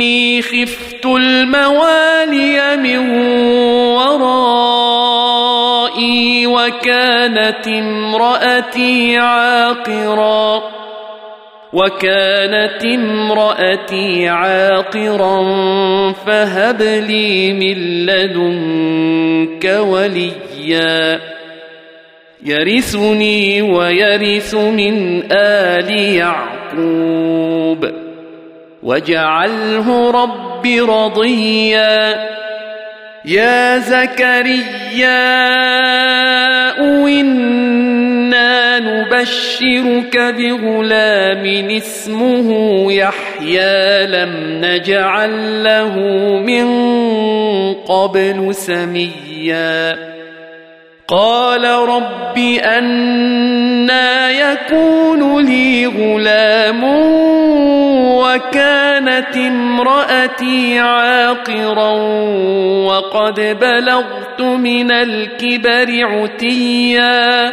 وإني خفت الموالي من ورائي وكانت امرأتي عاقرا وكانت امرأتي عاقرا فهب لي من لدنك وليا. يرثني ويرث من آل يعقوب. واجعله رب رضيا يا زكريا إنا نبشرك بغلام اسمه يحيى لم نجعل له من قبل سميا قال رب أنا يكون لي غلام وكانت امرأتي عاقرا وقد بلغت من الكبر عتيا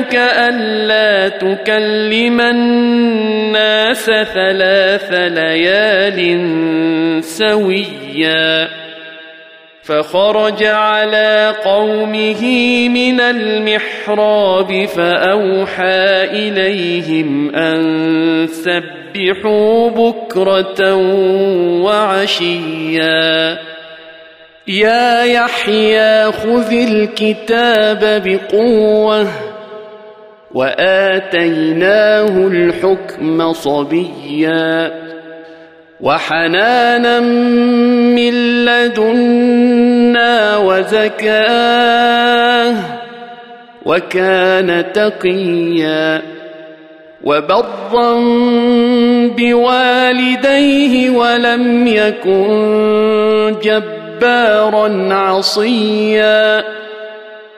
ايتك ألا تكلم الناس ثلاث ليال سويا. فخرج على قومه من المحراب فأوحى إليهم أن سبحوا بكرة وعشيا. يا يحيى خذ الكتاب بقوة. وآتيناه الحكم صبيا وحنانا من لدنا وزكاة وكان تقيا وبرا بوالديه ولم يكن جبارا عصيا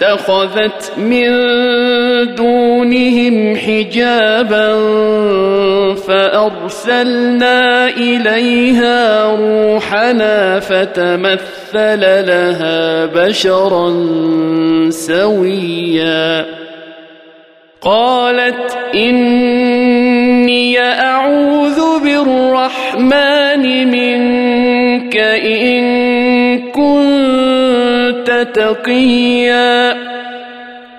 فاتخذت من دونهم حجابا فأرسلنا إليها روحنا فتمثل لها بشرا سويا. قالت إني أعوذ بالرحمن منك إن تقيا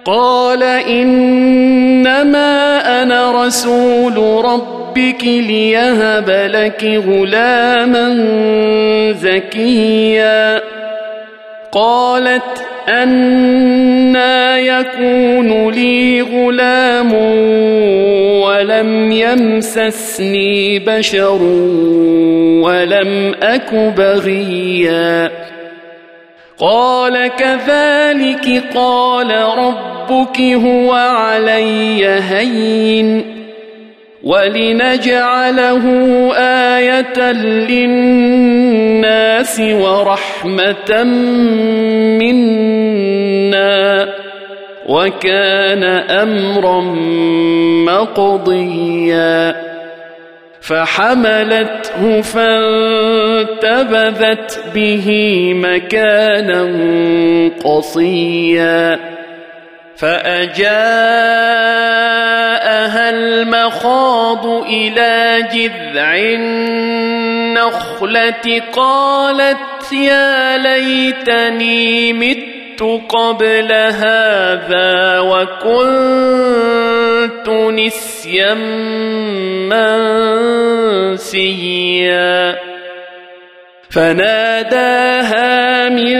قال انما أنا رسول ربك ليهب لك غلاما زكيا قالت أنا يكون لي غلام ولم يمسسني بشر ولم أك بغيا قال كذلك قال ربك هو علي هين ولنجعله آية للناس ورحمة منا وكان أمرا مقضيا فحملته فانتبذت به مكانا قصيا فأجاءها المخاض إلى جذع النخلة قالت يا ليتني مت قبل هذا وكنت نسيا منسيا. فناداها من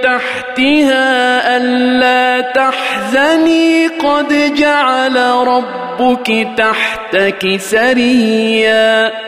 تحتها ألا تحزني. قد جعل ربك تحتك سريا.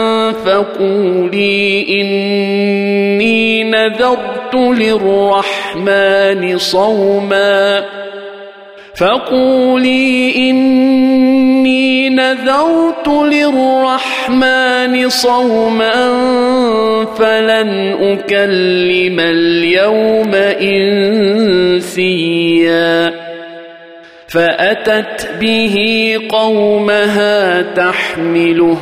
فقولي إني نذرت للرحمن صوما. فقولي إني نذرت للرحمن صوما فلن أكلم اليوم إنسيا. فأتت به قومها تحمله.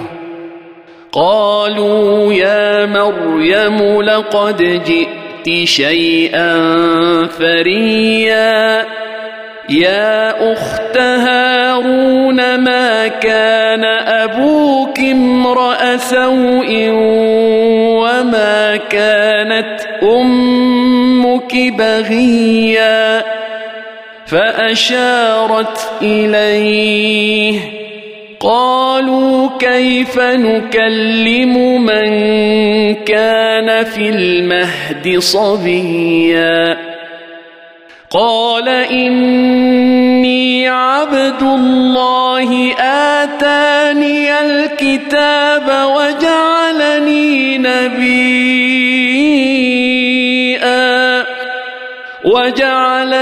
قالوا يا مريم لقد جئت شيئا فريا. يا أخت هارون ما كان أبوك امرأ سوء وما كانت أمك بغيا؟ فأشارت إليه قالوا كيف نكلم من كان في المهد صبيا قال إني عبد الله آتاني الكتاب وجعلني نبيا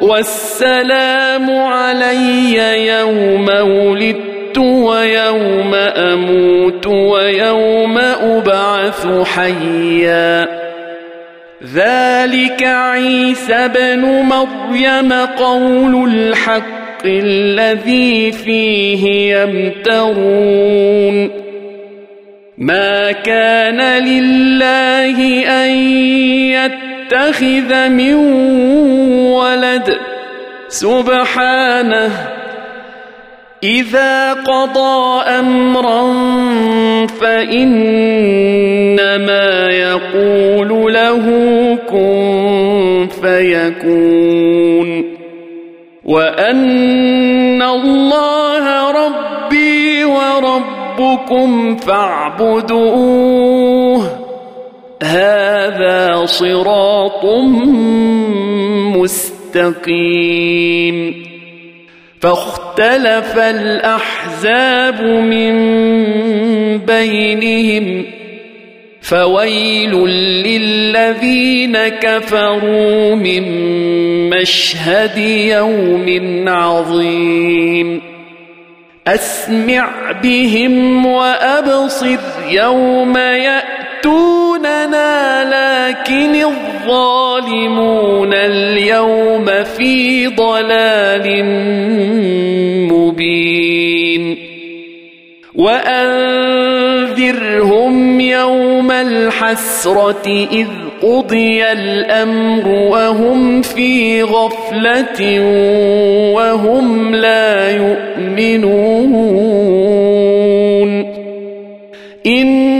والسلام علي يوم ولدت ويوم أموت ويوم أبعث حيا. ذلك عيسى بن مريم قول الحق الذي فيه يمترون. ما كان لله أن يتخذ من ولد. سبحانه. إذا قضى أمرا فإنما يقول له كن فيكون. وأن الله ربي وربكم فاعبدوه. هذا صراط مستقيم. فاختلف الأحزاب من بينهم فويل للذين كفروا من مشهد يوم عظيم. أسمع بهم وأبصر يوم يأتوننا لكن الظالمون اليوم في ضلال مبين. وأنذرهم يوم الحسرة إذ قضي الأمر وهم في غفلة وهم لا يؤمنون. أنا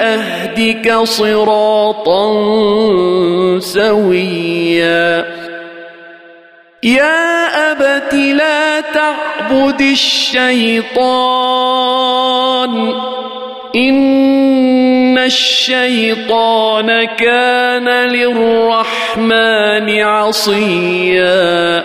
أهدك صراطا سويا. يا أبت لا تعبد الشيطان إن الشيطان كان للرحمن عصيا.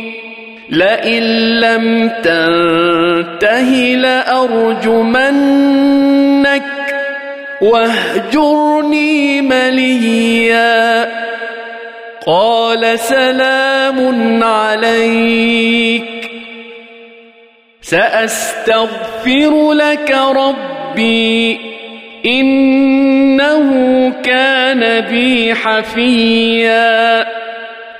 لئن لم تنته لأرجمنك واهجرني مليا. قال سلام عليك. سأستغفر لك ربي. إنه كان بي حفيا.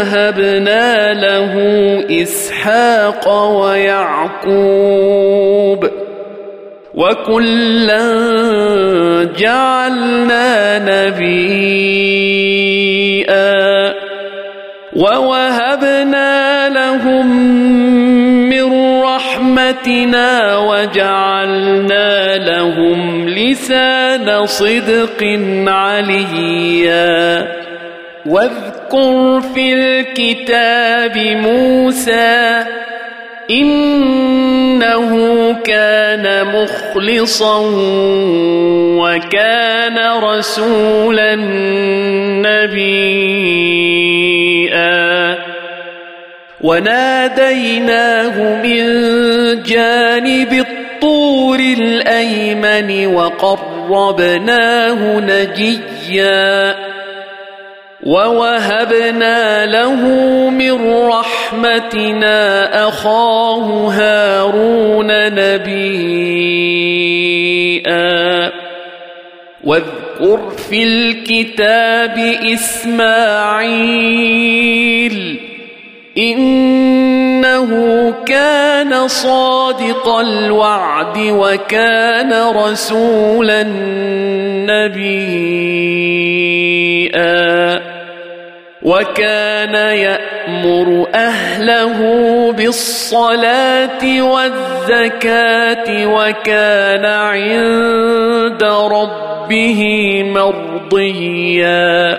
الله وهبنا له اسحاق ويعقوب وكلا جعلنا نبيا ووهبنا لهم رحمتنا وجعلنا لهم لسان صدق عليا واذكر في الكتاب موسى إنه كان مخلصا وكان رسولا نبيا. وناديناه من جانب الطور الأيمن وقربناه نجيا. ووهبنا له من رحمتنا اخاه هارون نبيا واذكر في الكتاب اسماعيل إنه كان صادق الوعد وكان رسولا نبيا وكان يأمر أهله بالصلاة والزكاة وكان عند ربه مرضيا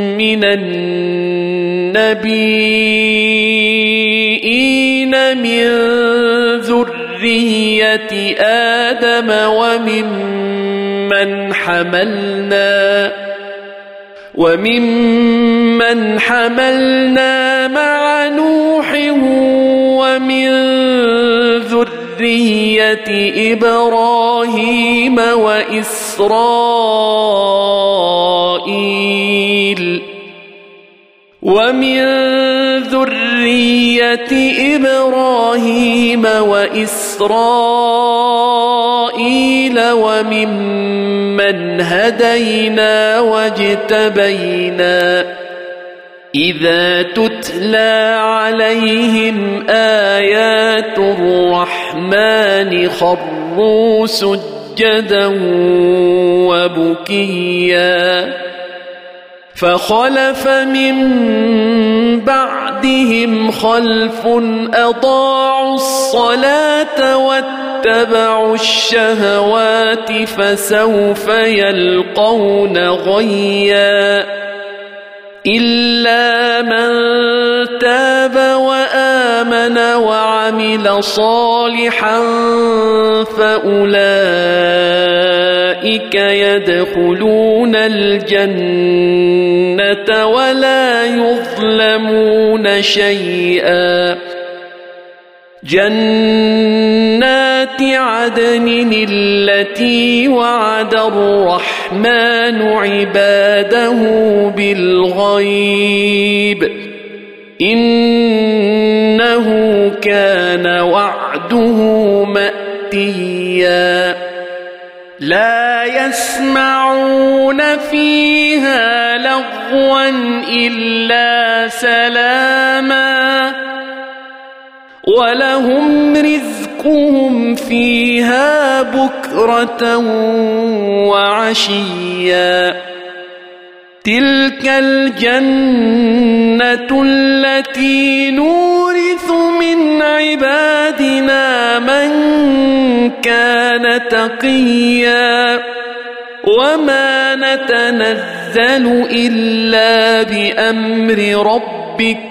من النبيين من ذرية آدم وممن حملنا وممن حملنا مع نوح ومن ذرية إبراهيم وإسرائيل ومن ذرية إبراهيم وإسرائيل وممن هدينا واجتبينا إذا تتلى عليهم آيات الرحمن خروا سجدا وبكيا فخلف من بعدهم خلف أضاعوا الصلاة واتبعوا الشهوات فسوف يلقون غيًّا. إلا من تاب وآمن وعمل صالحا فأولئك يدخلون الجنة ولا يظلمون شيئا. جنات عدن التي وعد الرحمن عباده بالغيب. إنه كان وعده مأتيا. لا يسمعون فيها لغوا إلا سلاما. ولهم رزقهم فيها بكرة وعشيا. تلك الجنة التي نورث من عبادنا من كان تقيا. وما نتنزل إلا بأمر ربك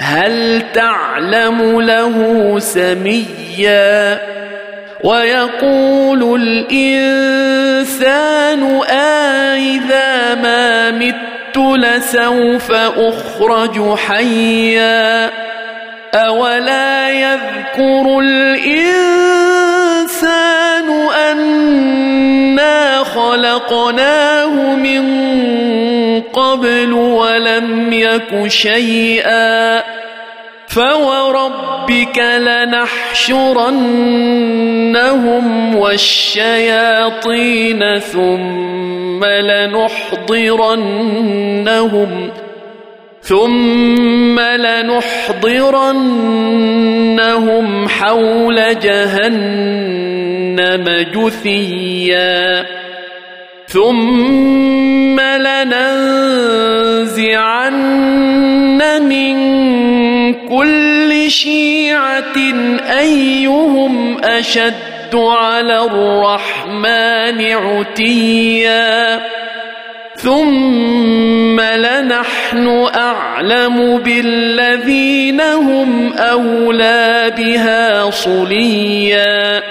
هل تعلم له سميا؟ ويقول الإنسان أإذا ما مت لسوف أخرج حيا؟ أولا يذكر الإنسان أنا خلقناه من قبل ولم يك شيئا فوربك لنحشرنهم والشياطين ثم لنحضرنهم ثم لنحضرنهم حول جهنم جثيا ثم لننزعن من كل شيعة أيهم أشد على الرحمن عتيا. ثم لنحن أعلم بالذين هم أولى بها صليا.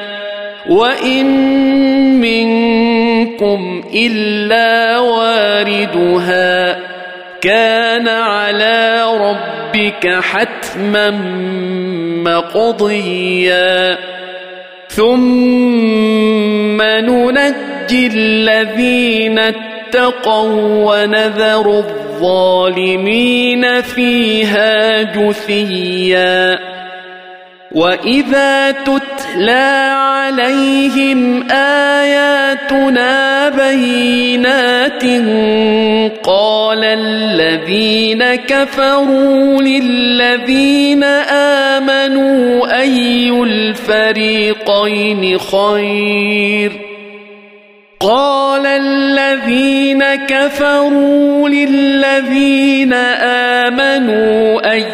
وإن منكم إلا واردها. كان على ربك حتما مقضيا. ثم ننجي الذين اتقوا ونذر الظالمين فيها جثيا. واذا تتلى عليهم اياتنا بينات قال الذين كفروا للذين امنوا اي الفريقين خير قال الذين كفروا للذين آمنوا أي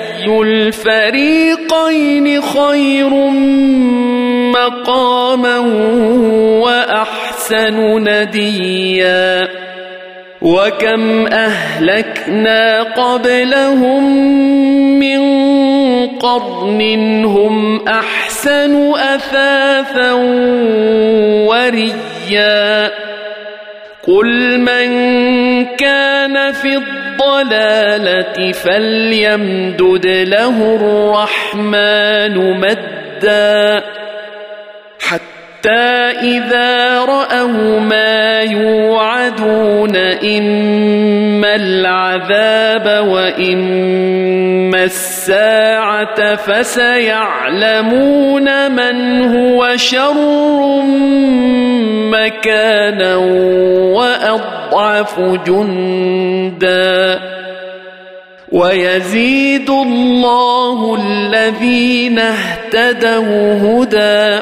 الفريقين خير مقاما وأحسن نديا؟ وكم أهلكنا قبلهم من قرن هم أحسن أثاثا قل من كان في الضلاله فليمدد له الرحمن مدا. حتى اذا راوا ما يوعدون اما العذاب واما الساعة فسيعلمون من هو شر مكانا وأضعف جندا. ويزيد الله الذين اهتدوا هدى.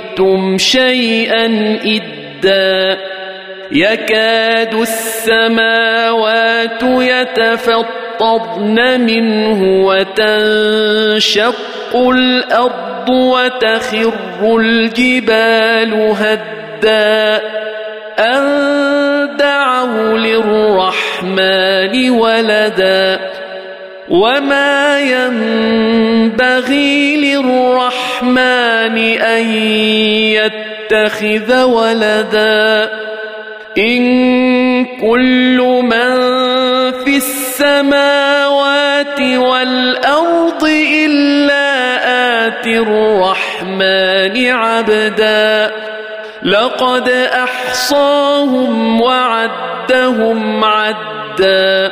جئتم شيئا ادا يكاد السماوات يتفطرن منه وتنشق الأرض وتخر الجبال هدا أن دعوا للرحمن ولدا وما ينبغي للرحمن أن يتخذ ولدا. إن كل من في السماوات والأرض إلا آتي الرحمن عبدا. لقد أحصاهم وعدهم عدا.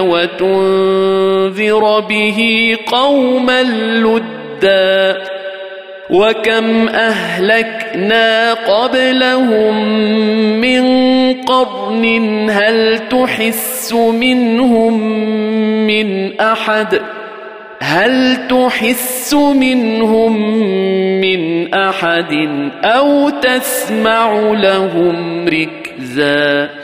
وتنذر به قوما لُدًّا وكم أهلكنا قبلهم من قرن هل تحس منهم من أحد هل تحس منهم من أحد أو تسمع لهم ركزا